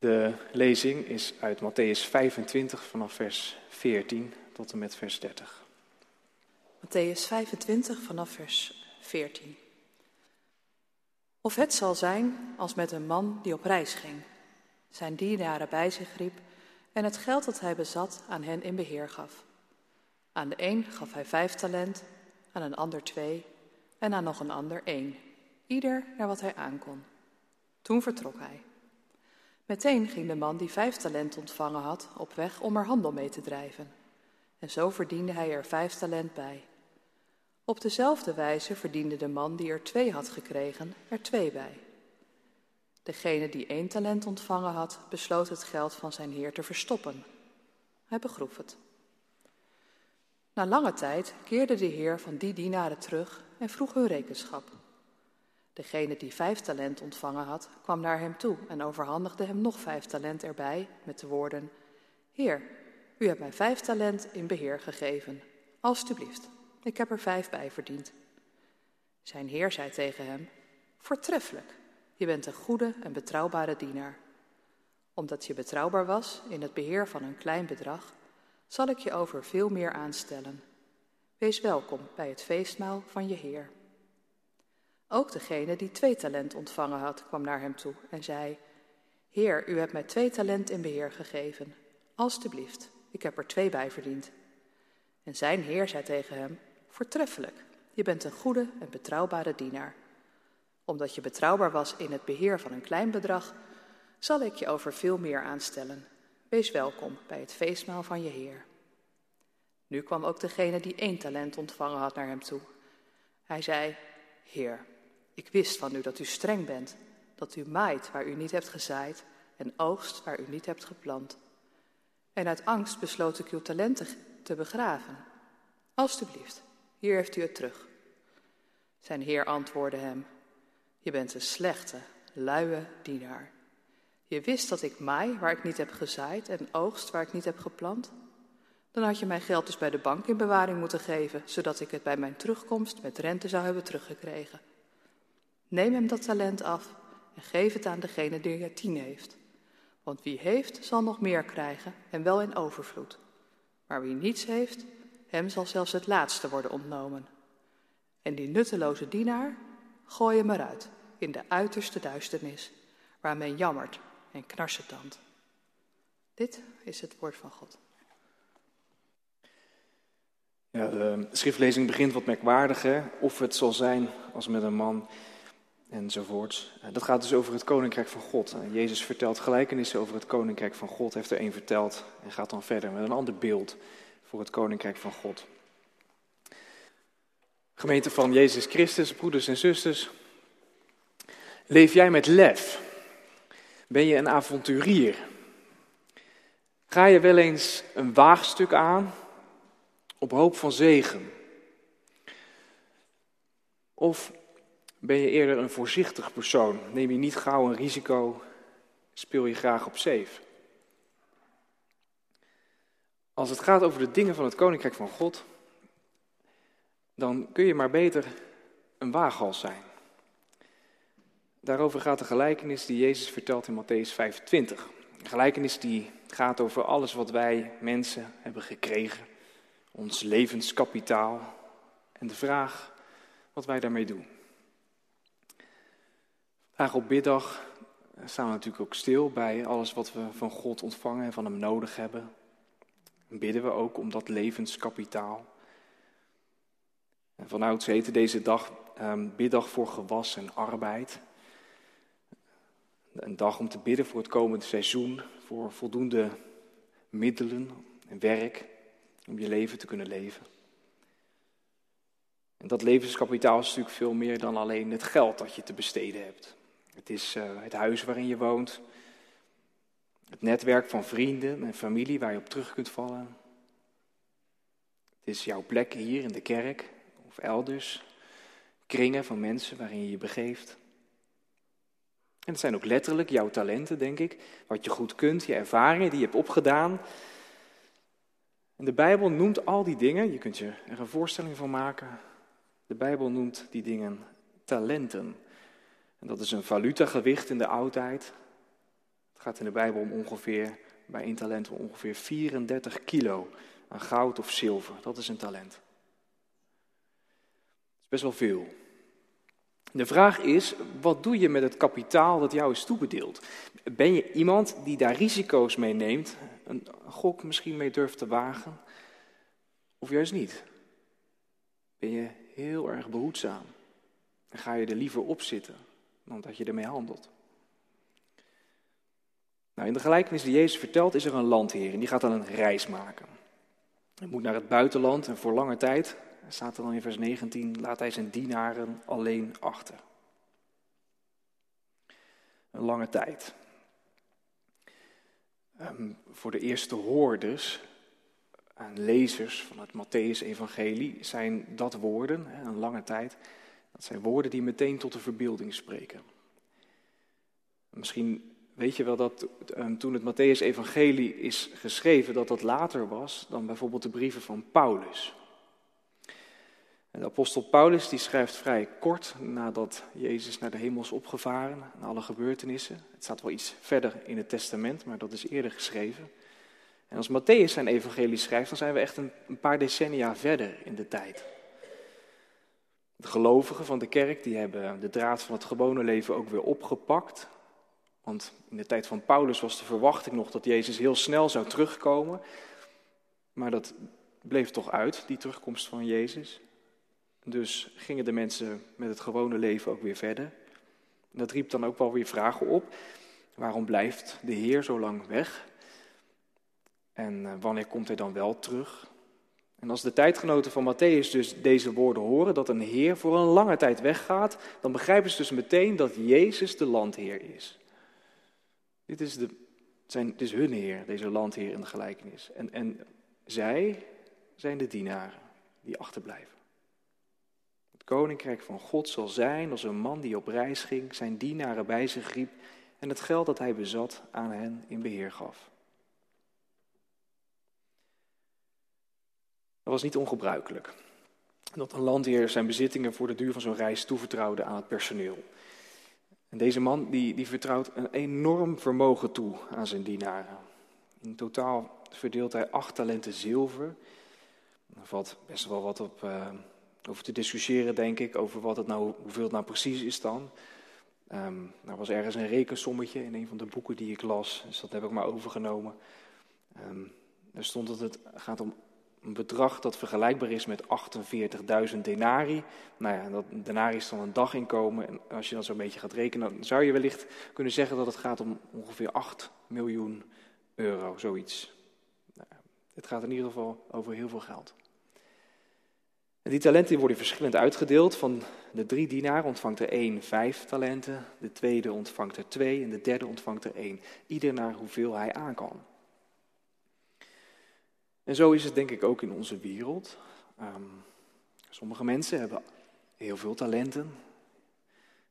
De lezing is uit Matthäus 25 vanaf vers 14 tot en met vers 30. Matthäus 25 vanaf vers 14. Of het zal zijn als met een man die op reis ging, zijn dienaren bij zich riep en het geld dat hij bezat aan hen in beheer gaf. Aan de een gaf hij vijf talent, aan een ander twee en aan nog een ander één, ieder naar wat hij aankon. Toen vertrok hij. Meteen ging de man die vijf talent ontvangen had op weg om er handel mee te drijven. En zo verdiende hij er vijf talent bij. Op dezelfde wijze verdiende de man die er twee had gekregen er twee bij. Degene die één talent ontvangen had, besloot het geld van zijn heer te verstoppen. Hij begroef het. Na lange tijd keerde de heer van die dienaren terug en vroeg hun rekenschap. Degene die vijf talent ontvangen had, kwam naar hem toe en overhandigde hem nog vijf talent erbij met de woorden: Heer, u hebt mij vijf talent in beheer gegeven. Alsjeblieft, ik heb er vijf bij verdiend. Zijn heer zei tegen hem: Voortreffelijk, je bent een goede en betrouwbare dienaar. Omdat je betrouwbaar was in het beheer van een klein bedrag, zal ik je over veel meer aanstellen. Wees welkom bij het feestmaal van je Heer. Ook degene die twee talent ontvangen had, kwam naar hem toe en zei: Heer, u hebt mij twee talent in beheer gegeven. Alsjeblieft, ik heb er twee bij verdiend. En zijn heer zei tegen hem: Voortreffelijk, je bent een goede en betrouwbare dienaar. Omdat je betrouwbaar was in het beheer van een klein bedrag, zal ik je over veel meer aanstellen. Wees welkom bij het feestmaal van je Heer. Nu kwam ook degene die één talent ontvangen had naar hem toe. Hij zei: Heer, ik wist van u dat u streng bent, dat u maait waar u niet hebt gezaaid en oogst waar u niet hebt geplant. En uit angst besloot ik uw talenten te begraven. Alsjeblieft, hier heeft u het terug. Zijn heer antwoordde hem: Je bent een slechte, luie dienaar. Je wist dat ik maai waar ik niet heb gezaaid en oogst waar ik niet heb geplant. Dan had je mijn geld dus bij de bank in bewaring moeten geven, zodat ik het bij mijn terugkomst met rente zou hebben teruggekregen. Neem hem dat talent af en geef het aan degene die er tien heeft. Want wie heeft, zal nog meer krijgen en wel in overvloed. Maar wie niets heeft, hem zal zelfs het laatste worden ontnomen. En die nutteloze dienaar, gooi hem eruit in de uiterste duisternis, waar men jammert en knarsetand. Dit is het woord van God. Ja, de schriftlezing begint wat merkwaardiger. Of het zal zijn als met een man enzovoorts. Eh, dat gaat dus over het koninkrijk van God. Jezus vertelt gelijkenissen over het koninkrijk van God, heeft er één verteld en gaat dan verder met een ander beeld voor het koninkrijk van God. Gemeente van Jezus Christus, broeders en zusters, leef jij met lef? Ben je een avonturier? Ga je wel eens een waagstuk aan op hoop van zegen? Of ben je eerder een voorzichtig persoon? Neem je niet gauw een risico? Speel je graag op safe? Als het gaat over de dingen van het Koninkrijk van God, dan kun je maar beter een waaghals zijn. Daarover gaat de gelijkenis die Jezus vertelt in Matthäus 25. Een gelijkenis die gaat over alles wat wij mensen hebben gekregen, ons levenskapitaal en de vraag wat wij daarmee doen. Vandaag op biddag staan we natuurlijk ook stil bij alles wat we van God ontvangen en van Hem nodig hebben. En bidden we ook om dat levenskapitaal. En vanouds heette deze dag um, biddag voor gewas en arbeid. Een dag om te bidden voor het komende seizoen, voor voldoende middelen en werk om je leven te kunnen leven. En dat levenskapitaal is natuurlijk veel meer dan alleen het geld dat je te besteden hebt. Het is uh, het huis waarin je woont. Het netwerk van vrienden en familie waar je op terug kunt vallen. Het is jouw plek hier in de kerk of elders. Kringen van mensen waarin je je begeeft. En het zijn ook letterlijk jouw talenten, denk ik. Wat je goed kunt, je ervaringen die je hebt opgedaan. En de Bijbel noemt al die dingen, je kunt je er een voorstelling van maken. De Bijbel noemt die dingen talenten. En dat is een valutagewicht in de oudheid. Het gaat in de Bijbel om ongeveer, bij één talent, om ongeveer 34 kilo aan goud of zilver. Dat is een talent. Dat is best wel veel. De vraag is, wat doe je met het kapitaal dat jou is toebedeeld? Ben je iemand die daar risico's mee neemt, een gok misschien mee durft te wagen, of juist niet? Ben je heel erg behoedzaam en ga je er liever op zitten dan dat je ermee handelt? Nou, in de gelijkenis die Jezus vertelt is er een landheer en die gaat dan een reis maken. Hij moet naar het buitenland en voor lange tijd staat er dan in vers 19, laat hij zijn dienaren alleen achter. Een lange tijd. Um, voor de eerste hoorders en lezers van het Matthäus-evangelie zijn dat woorden, een lange tijd, dat zijn woorden die meteen tot de verbeelding spreken. Misschien weet je wel dat um, toen het Matthäus-evangelie is geschreven, dat dat later was dan bijvoorbeeld de brieven van Paulus. En de apostel Paulus die schrijft vrij kort nadat Jezus naar de hemel is opgevaren en alle gebeurtenissen. Het staat wel iets verder in het testament, maar dat is eerder geschreven. En als Matthäus zijn evangelie schrijft, dan zijn we echt een paar decennia verder in de tijd. De gelovigen van de kerk die hebben de draad van het gewone leven ook weer opgepakt. Want in de tijd van Paulus was de verwachting nog dat Jezus heel snel zou terugkomen. Maar dat bleef toch uit, die terugkomst van Jezus. Dus gingen de mensen met het gewone leven ook weer verder. Dat riep dan ook wel weer vragen op. Waarom blijft de Heer zo lang weg? En eh, wanneer komt hij dan wel terug? En als de tijdgenoten van Matthäus dus deze woorden horen, dat een Heer voor een lange tijd weggaat, dan begrijpen ze dus meteen dat Jezus de landheer is. Dit is, de, zijn, is hun Heer, deze landheer in de gelijkenis. En, en zij zijn de dienaren die achterblijven koninkrijk van God zal zijn als een man die op reis ging, zijn dienaren bij zich riep en het geld dat hij bezat aan hen in beheer gaf. Dat was niet ongebruikelijk. Dat een landheer zijn bezittingen voor de duur van zo'n reis toevertrouwde aan het personeel. En deze man die, die vertrouwt een enorm vermogen toe aan zijn dienaren. In totaal verdeelt hij acht talenten zilver. Er valt best wel wat op, uh, over te discussiëren, denk ik, over wat het nou, hoeveel het nou precies is dan. Um, er was ergens een rekensommetje in een van de boeken die ik las, dus dat heb ik maar overgenomen. Um, er stond dat het gaat om een bedrag dat vergelijkbaar is met 48.000 denari. Nou ja, dat denari is dan een daginkomen. En als je dan zo'n beetje gaat rekenen, dan zou je wellicht kunnen zeggen dat het gaat om ongeveer 8 miljoen euro, zoiets. Nou, het gaat in ieder geval over heel veel geld. En die talenten worden verschillend uitgedeeld. Van de drie dienaren ontvangt er één vijf talenten, de tweede ontvangt er twee en de derde ontvangt er één. Ieder naar hoeveel hij aan kan. En zo is het denk ik ook in onze wereld. Um, sommige mensen hebben heel veel talenten,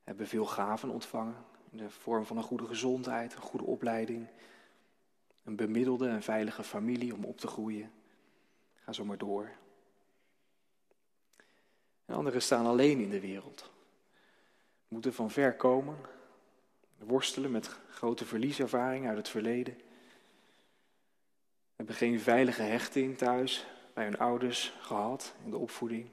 hebben veel gaven ontvangen in de vorm van een goede gezondheid, een goede opleiding, een bemiddelde en veilige familie om op te groeien. Ga zo maar door. En anderen staan alleen in de wereld. Moeten van ver komen, worstelen met grote verlieservaringen uit het verleden. Geen veilige hechting thuis bij hun ouders gehad in de opvoeding.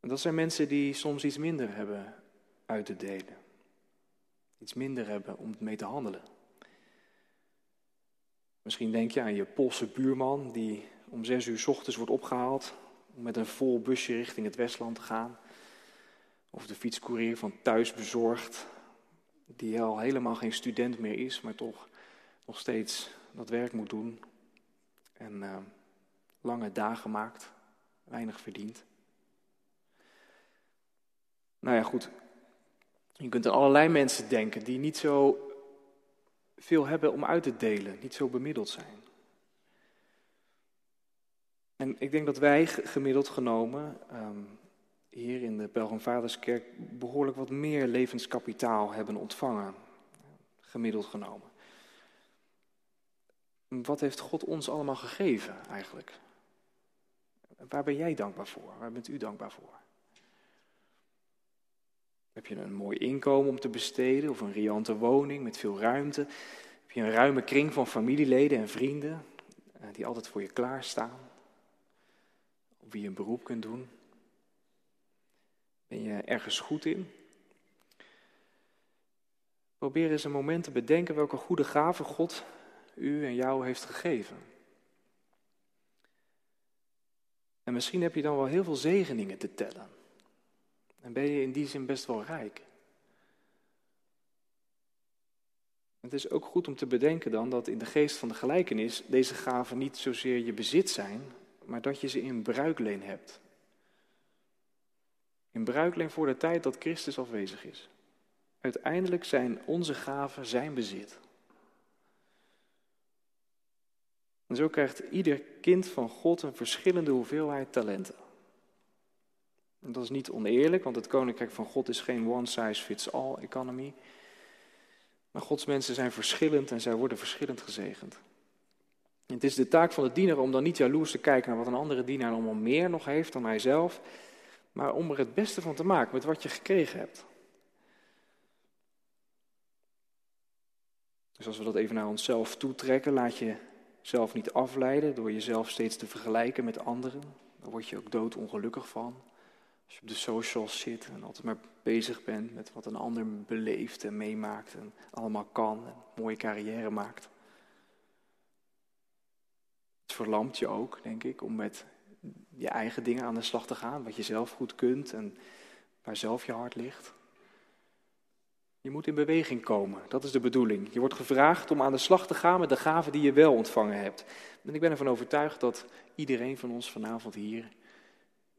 En dat zijn mensen die soms iets minder hebben uit te delen. Iets minder hebben om mee te handelen. Misschien denk je aan je Poolse buurman die om zes uur ochtends wordt opgehaald om met een vol busje richting het Westland te gaan. Of de fietscourier van thuis bezorgd, die al helemaal geen student meer is, maar toch nog steeds dat werk moet doen. En uh, lange dagen maakt, weinig verdient. Nou ja, goed. Je kunt aan allerlei mensen denken die niet zo veel hebben om uit te delen, niet zo bemiddeld zijn. En ik denk dat wij gemiddeld genomen um, hier in de Pelgrimvaderskerk behoorlijk wat meer levenskapitaal hebben ontvangen. Gemiddeld genomen. Wat heeft God ons allemaal gegeven eigenlijk? Waar ben jij dankbaar voor? Waar bent u dankbaar voor? Heb je een mooi inkomen om te besteden of een riante woning met veel ruimte? Heb je een ruime kring van familieleden en vrienden eh, die altijd voor je klaarstaan? Op wie je een beroep kunt doen? Ben je ergens goed in? Probeer eens een moment te bedenken welke goede gaven God u en jou heeft gegeven. En misschien heb je dan wel heel veel zegeningen te tellen. En ben je in die zin best wel rijk. Het is ook goed om te bedenken dan dat in de geest van de gelijkenis deze gaven niet zozeer je bezit zijn, maar dat je ze in bruikleen hebt. In bruikleen voor de tijd dat Christus afwezig is. Uiteindelijk zijn onze gaven zijn bezit. En zo krijgt ieder kind van God een verschillende hoeveelheid talenten. En dat is niet oneerlijk, want het koninkrijk van God is geen one-size-fits-all economy. Maar Gods mensen zijn verschillend en zij worden verschillend gezegend. het is de taak van de dienaar om dan niet jaloers te kijken naar wat een andere dienaar allemaal meer nog heeft dan hijzelf, maar om er het beste van te maken met wat je gekregen hebt. Dus als we dat even naar onszelf toetrekken, laat je zelf niet afleiden door jezelf steeds te vergelijken met anderen. Daar word je ook doodongelukkig van. Als je op de socials zit en altijd maar bezig bent met wat een ander beleeft en meemaakt en allemaal kan en mooie carrière maakt. Het verlamt je ook, denk ik, om met je eigen dingen aan de slag te gaan, wat je zelf goed kunt en waar zelf je hart ligt. Je moet in beweging komen, dat is de bedoeling. Je wordt gevraagd om aan de slag te gaan met de gaven die je wel ontvangen hebt. En ik ben ervan overtuigd dat iedereen van ons vanavond hier,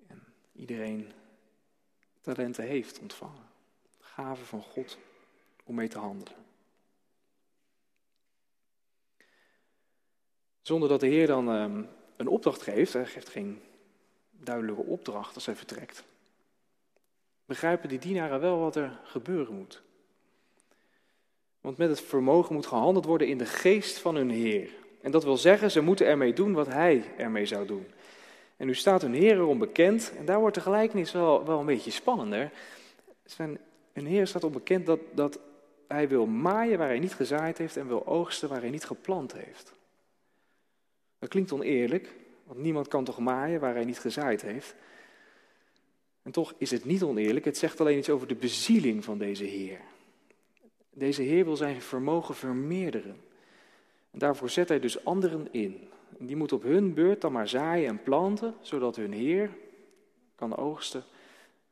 en iedereen talenten heeft ontvangen. Gaven van God om mee te handelen. Zonder dat de Heer dan ehm, een opdracht geeft, hij geeft geen duidelijke opdracht als hij vertrekt, begrijpen die dienaren wel wat er gebeuren moet. Want met het vermogen moet gehandeld worden in de geest van hun Heer. En dat wil zeggen, ze moeten ermee doen wat Hij ermee zou doen. En nu staat hun Heer erom bekend, en daar wordt de gelijkenis wel, wel een beetje spannender. Zijn, hun Heer staat onbekend dat, dat Hij wil maaien waar Hij niet gezaaid heeft en wil oogsten waar Hij niet geplant heeft. Dat klinkt oneerlijk, want niemand kan toch maaien waar Hij niet gezaaid heeft. En toch is het niet oneerlijk, het zegt alleen iets over de bezieling van deze Heer. Deze Heer wil zijn vermogen vermeerderen. En daarvoor zet hij dus anderen in. die moet op hun beurt dan maar zaaien en planten, zodat hun Heer kan oogsten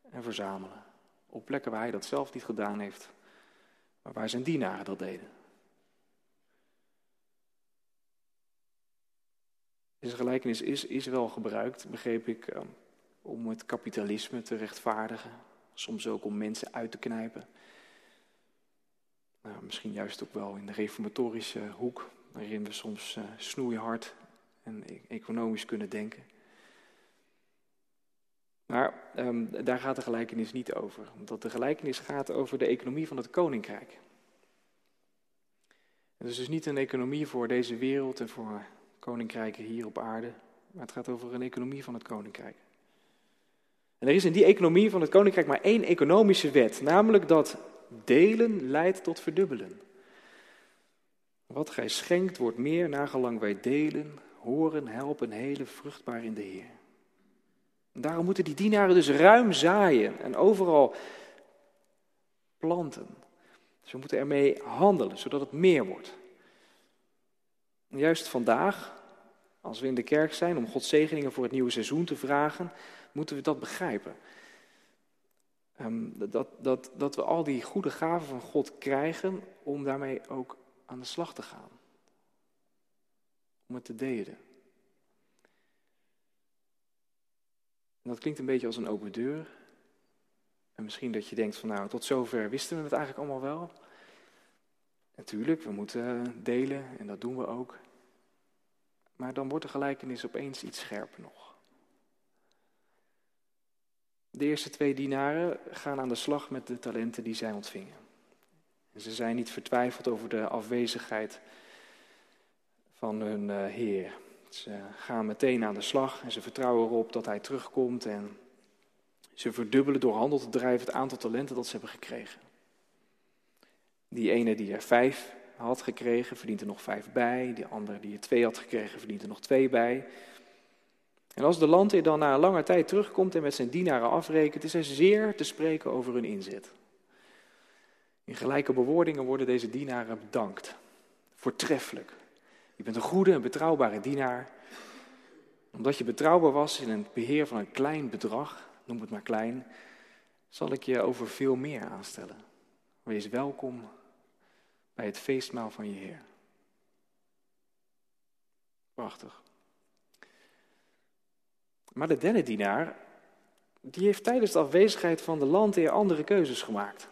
en verzamelen. Op plekken waar hij dat zelf niet gedaan heeft, maar waar zijn dienaren dat deden. Deze gelijkenis is, is wel gebruikt, begreep ik, eh, om het kapitalisme te rechtvaardigen. Soms ook om mensen uit te knijpen. Nou, misschien juist ook wel in de reformatorische hoek, waarin we soms uh, snoeihard en e-, economisch kunnen denken. Maar um, daar gaat de gelijkenis niet over, omdat de gelijkenis gaat over de economie van het koninkrijk. Het is dus niet een economie voor deze wereld en voor koninkrijken hier op aarde, maar het gaat over een economie van het koninkrijk. En er is in die economie van het koninkrijk maar één economische wet, namelijk dat Delen leidt tot verdubbelen. Wat gij schenkt wordt meer nagelang wij delen, horen, helpen, helen, vruchtbaar in de Heer. Daarom moeten die dienaren dus ruim zaaien en overal planten. Ze we moeten ermee handelen, zodat het meer wordt. Juist vandaag, als we in de kerk zijn om Gods zegeningen voor het nieuwe seizoen te vragen, moeten we dat begrijpen. Ehm, dat, dat, dat we al die goede gaven van God krijgen om daarmee ook aan de slag te gaan. Om het te delen. En dat klinkt een beetje als een open deur. En misschien dat je denkt van nou, tot zover wisten we het eigenlijk allemaal wel. Natuurlijk, we moeten delen en dat doen we ook. Maar dan wordt de gelijkenis opeens iets scherper nog. De eerste twee dienaren gaan aan de slag met de talenten die zij ontvingen. En ze zijn niet vertwijfeld over de afwezigheid van hun uh, Heer. Ze gaan meteen aan de slag en ze vertrouwen erop dat Hij terugkomt en Ze verdubbelen door handel te drijven het aantal talenten dat ze hebben gekregen. Die ene die er vijf had gekregen, verdient er nog vijf bij. Die andere die er twee had gekregen, verdient er nog twee bij. En als de landheer dan na een lange tijd terugkomt en met zijn dienaren afrekent, is hij zeer te spreken over hun inzet. In gelijke bewoordingen worden deze dienaren bedankt. Voortreffelijk. Je bent een goede en betrouwbare dienaar. Omdat je betrouwbaar was in het beheer van een klein bedrag, noem het maar klein, zal ik je over veel meer aanstellen. Wees welkom bij het feestmaal van je Heer. Prachtig. Maar de derde dienaar, die heeft tijdens de afwezigheid van de landheer andere keuzes gemaakt.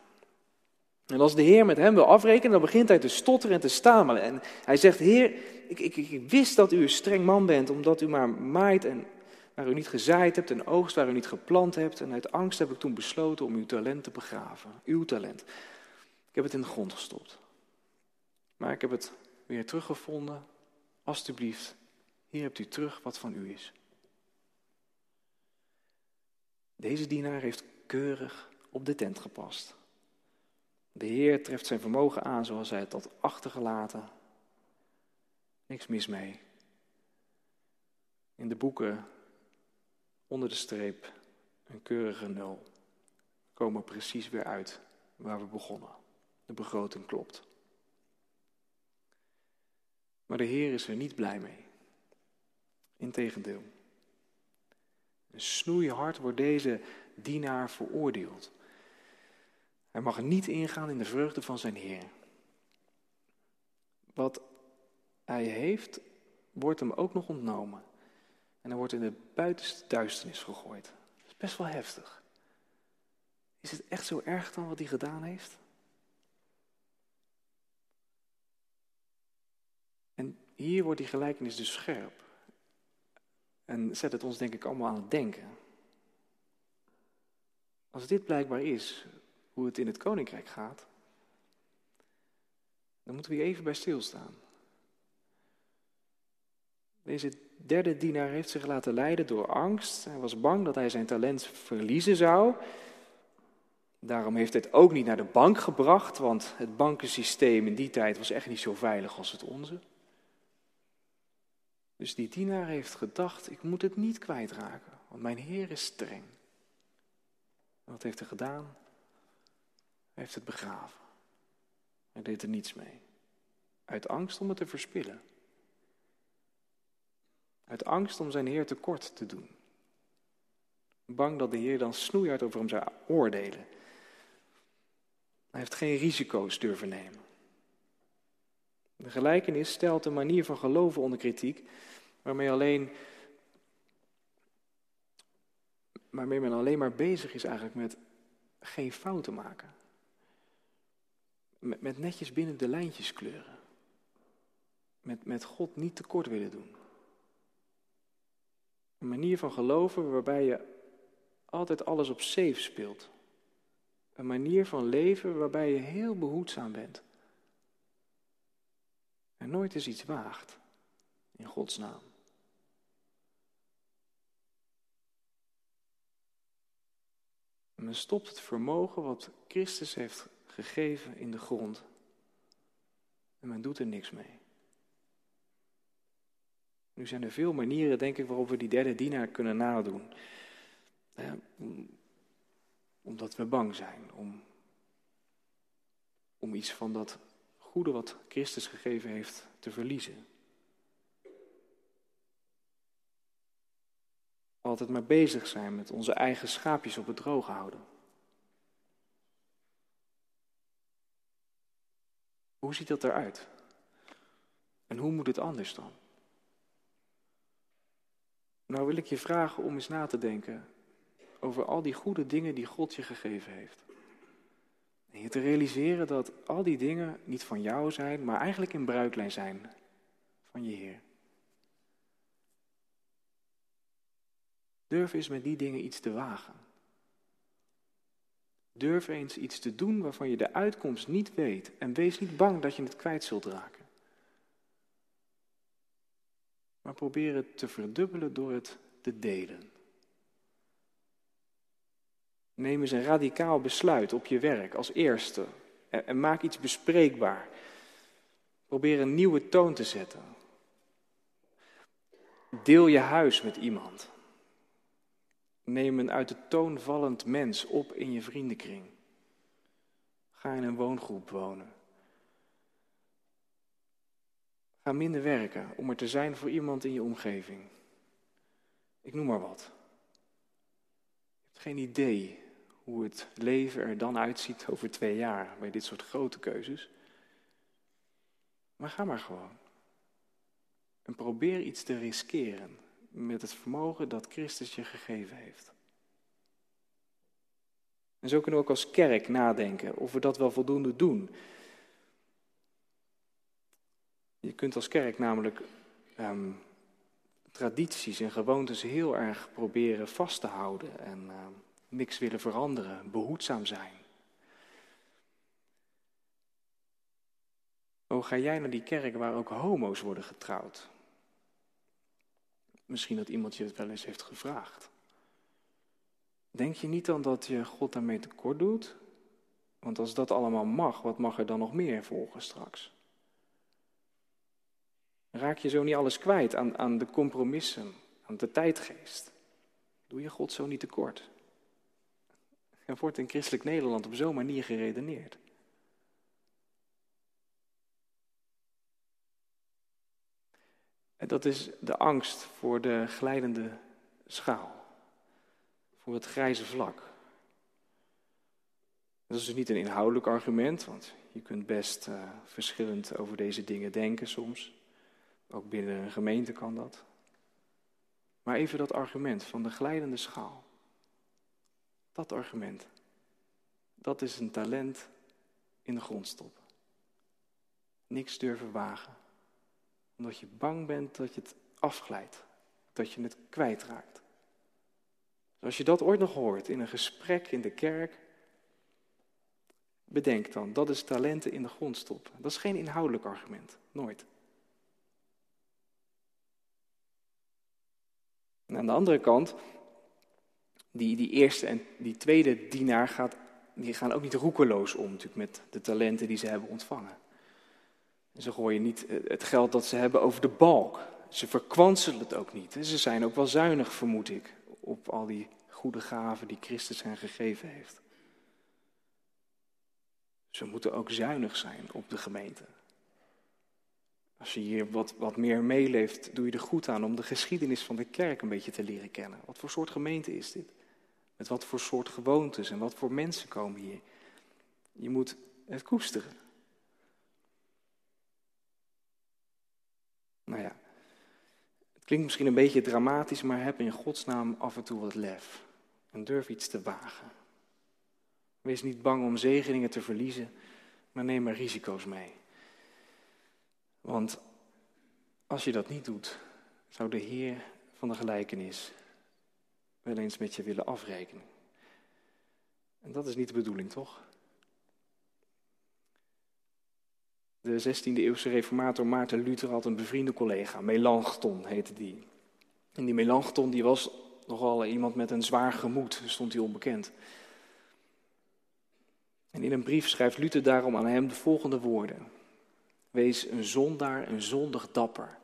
En als de Heer met hem wil afrekenen, dan begint hij te stotteren en te stamelen. En hij zegt, Heer, ik, ik, ik wist dat u een streng man bent, omdat u maar maait en waar u niet gezaaid hebt en oogst waar u niet geplant hebt. En uit angst heb ik toen besloten om uw talent te begraven. Uw talent. Ik heb het in de grond gestopt. Maar ik heb het weer teruggevonden. Alsjeblieft, hier hebt u terug wat van u is. Deze dienaar heeft keurig op de tent gepast. De Heer treft zijn vermogen aan zoals hij het had achtergelaten. Niks mis mee. In de boeken onder de streep een keurige nul. We komen precies weer uit waar we begonnen. De begroting klopt. Maar de Heer is er niet blij mee. Integendeel. Een snoeihard wordt deze dienaar veroordeeld. Hij mag niet ingaan in de vreugde van zijn Heer. Wat hij heeft, wordt hem ook nog ontnomen. En hij wordt in de buitenste duisternis gegooid. Dat is best wel heftig. Is het echt zo erg dan wat hij gedaan heeft? En hier wordt die gelijkenis dus scherp. En zet het ons denk ik allemaal aan het denken. Als dit blijkbaar is hoe het in het koninkrijk gaat, dan moeten we hier even bij stilstaan. Deze derde dienaar heeft zich laten leiden door angst. Hij was bang dat hij zijn talent verliezen zou. Daarom heeft hij het ook niet naar de bank gebracht, want het bankensysteem in die tijd was echt niet zo veilig als het onze. Dus die dienaar heeft gedacht, ik moet het niet kwijtraken, want mijn Heer is streng. En wat heeft hij gedaan? Hij heeft het begraven. Hij deed er niets mee. Uit angst om het te verspillen. Uit angst om zijn Heer tekort te doen. Bang dat de Heer dan snoeihard over hem zou oordelen. Hij heeft geen risico's durven nemen. De gelijkenis stelt een manier van geloven onder kritiek, waarmee, alleen, waarmee men alleen maar bezig is eigenlijk met geen fouten maken. Met, met netjes binnen de lijntjes kleuren. Met, met God niet tekort willen doen. Een manier van geloven waarbij je altijd alles op safe speelt. Een manier van leven waarbij je heel behoedzaam bent. En nooit eens iets waagt. In Gods naam. En men stopt het vermogen wat Christus heeft gegeven in de grond. En men doet er niks mee. Nu zijn er veel manieren, denk ik, waarop we die derde dienaar kunnen nadoen. omdat we bang zijn om, om iets van dat goede wat Christus gegeven heeft te verliezen. Altijd maar bezig zijn met onze eigen schaapjes op het droog houden. Hoe ziet dat eruit? En hoe moet het anders dan? Nou wil ik je vragen om eens na te denken over al die goede dingen die God je gegeven heeft. En je te realiseren dat al die dingen niet van jou zijn, maar eigenlijk in bruiklijn zijn van je Heer. Durf eens met die dingen iets te wagen. Durf eens iets te doen waarvan je de uitkomst niet weet en wees niet bang dat je het kwijt zult raken. Maar probeer het te verdubbelen door het te delen. Neem eens een radicaal besluit op je werk als eerste. En, maak iets bespreekbaar. Probeer een nieuwe toon te zetten. Deel je huis met iemand. Neem een uit de toon vallend mens op in je vriendenkring. Ga in een woongroep wonen. Ga minder werken om er te zijn voor iemand in je omgeving. Ik noem maar wat. Je hebt geen idee hoe het leven er dan uitziet over twee jaar bij dit soort grote keuzes. Maar ga maar gewoon. En probeer iets te riskeren met het vermogen dat Christus je gegeven heeft. En zo kunnen we ook als kerk nadenken of we dat wel voldoende doen. Je kunt als kerk namelijk ehm, tradities en gewoontes heel erg proberen vast te houden en ehm, niks willen veranderen, behoedzaam zijn. Hoe ga jij naar die kerk waar ook homo's worden getrouwd? Misschien dat iemand je het wel eens heeft gevraagd. Denk je niet dan dat je God daarmee tekort doet? Want als dat allemaal mag, wat mag er dan nog meer volgen straks? Raak je zo niet alles kwijt aan, aan de compromissen, aan de tijdgeest? Doe je God zo niet tekort? Er wordt in christelijk Nederland op zo'n manier geredeneerd. En dat is de angst voor de glijdende schaal, voor het grijze vlak. Dat is dus niet een inhoudelijk argument, want je kunt best uh, verschillend over deze dingen denken soms. Ook binnen een gemeente kan dat. Maar even dat argument van de glijdende schaal. Dat argument. Dat is een talent in de grond stoppen. Niks durven wagen. Omdat je bang bent dat je het afglijdt. Dat je het kwijtraakt. Als je dat ooit nog hoort in een gesprek in de kerk, bedenk dan, dat is talenten in de grond stoppen. Dat is geen inhoudelijk argument, nooit. En aan de andere kant, die, die eerste en die tweede dienaar gaat, die gaan ook niet roekeloos om natuurlijk, met de talenten die ze hebben ontvangen. Ze gooien niet het geld dat ze hebben over de balk. Ze verkwanselen het ook niet. Ze zijn ook wel zuinig, vermoed ik, op al die goede gaven die Christus hen gegeven heeft. Ze moeten ook zuinig zijn op de gemeente. Als je hier wat, wat meer meeleeft, doe je er goed aan om de geschiedenis van de kerk een beetje te leren kennen. Wat voor soort gemeente is dit? Met wat voor soort gewoontes en wat voor mensen komen hier? Je moet het koesteren. Nou ja, het klinkt misschien een beetje dramatisch, maar heb in godsnaam af en toe wat lef. En durf iets te wagen. Wees niet bang om zegeningen te verliezen, maar neem er risico's mee. Want als je dat niet doet, zou de Heer van de gelijkenis wel eens met je willen afrekenen. En dat is niet de bedoeling, toch? De 16e eeuwse reformator Maarten Luther had een bevriende collega, Melanchthon heette die. En die Melanchthon die was nogal iemand met een zwaar gemoed, stond hij onbekend. En in een brief schrijft Luther daarom aan hem de volgende woorden. Wees een zondaar, een zondig dapper.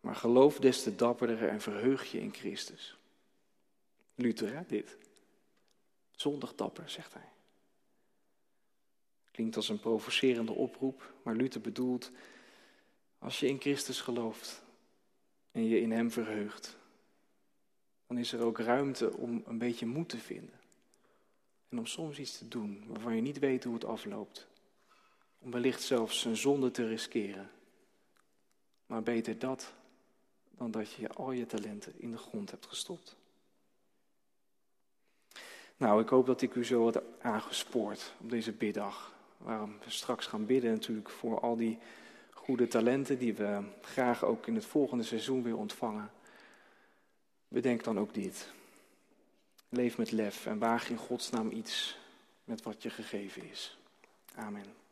Maar geloof des te dapperder en verheug je in Christus. Luther, hè, dit. Zondig dapper, zegt hij. Klinkt als een provocerende oproep, maar Luther bedoelt, als je in Christus gelooft en je in Hem verheugt, dan is er ook ruimte om een beetje moed te vinden. En om soms iets te doen waarvan je niet weet hoe het afloopt. Om wellicht zelfs een zonde te riskeren. Maar beter dat dan dat je al je talenten in de grond hebt gestopt. Nou, ik hoop dat ik u zo wat aangespoord op deze biddag. Waarom we straks gaan bidden natuurlijk voor al die goede talenten die we graag ook in het volgende seizoen weer ontvangen. Bedenk dan ook dit. Leef met lef en waag in Gods naam iets met wat je gegeven is. Amen.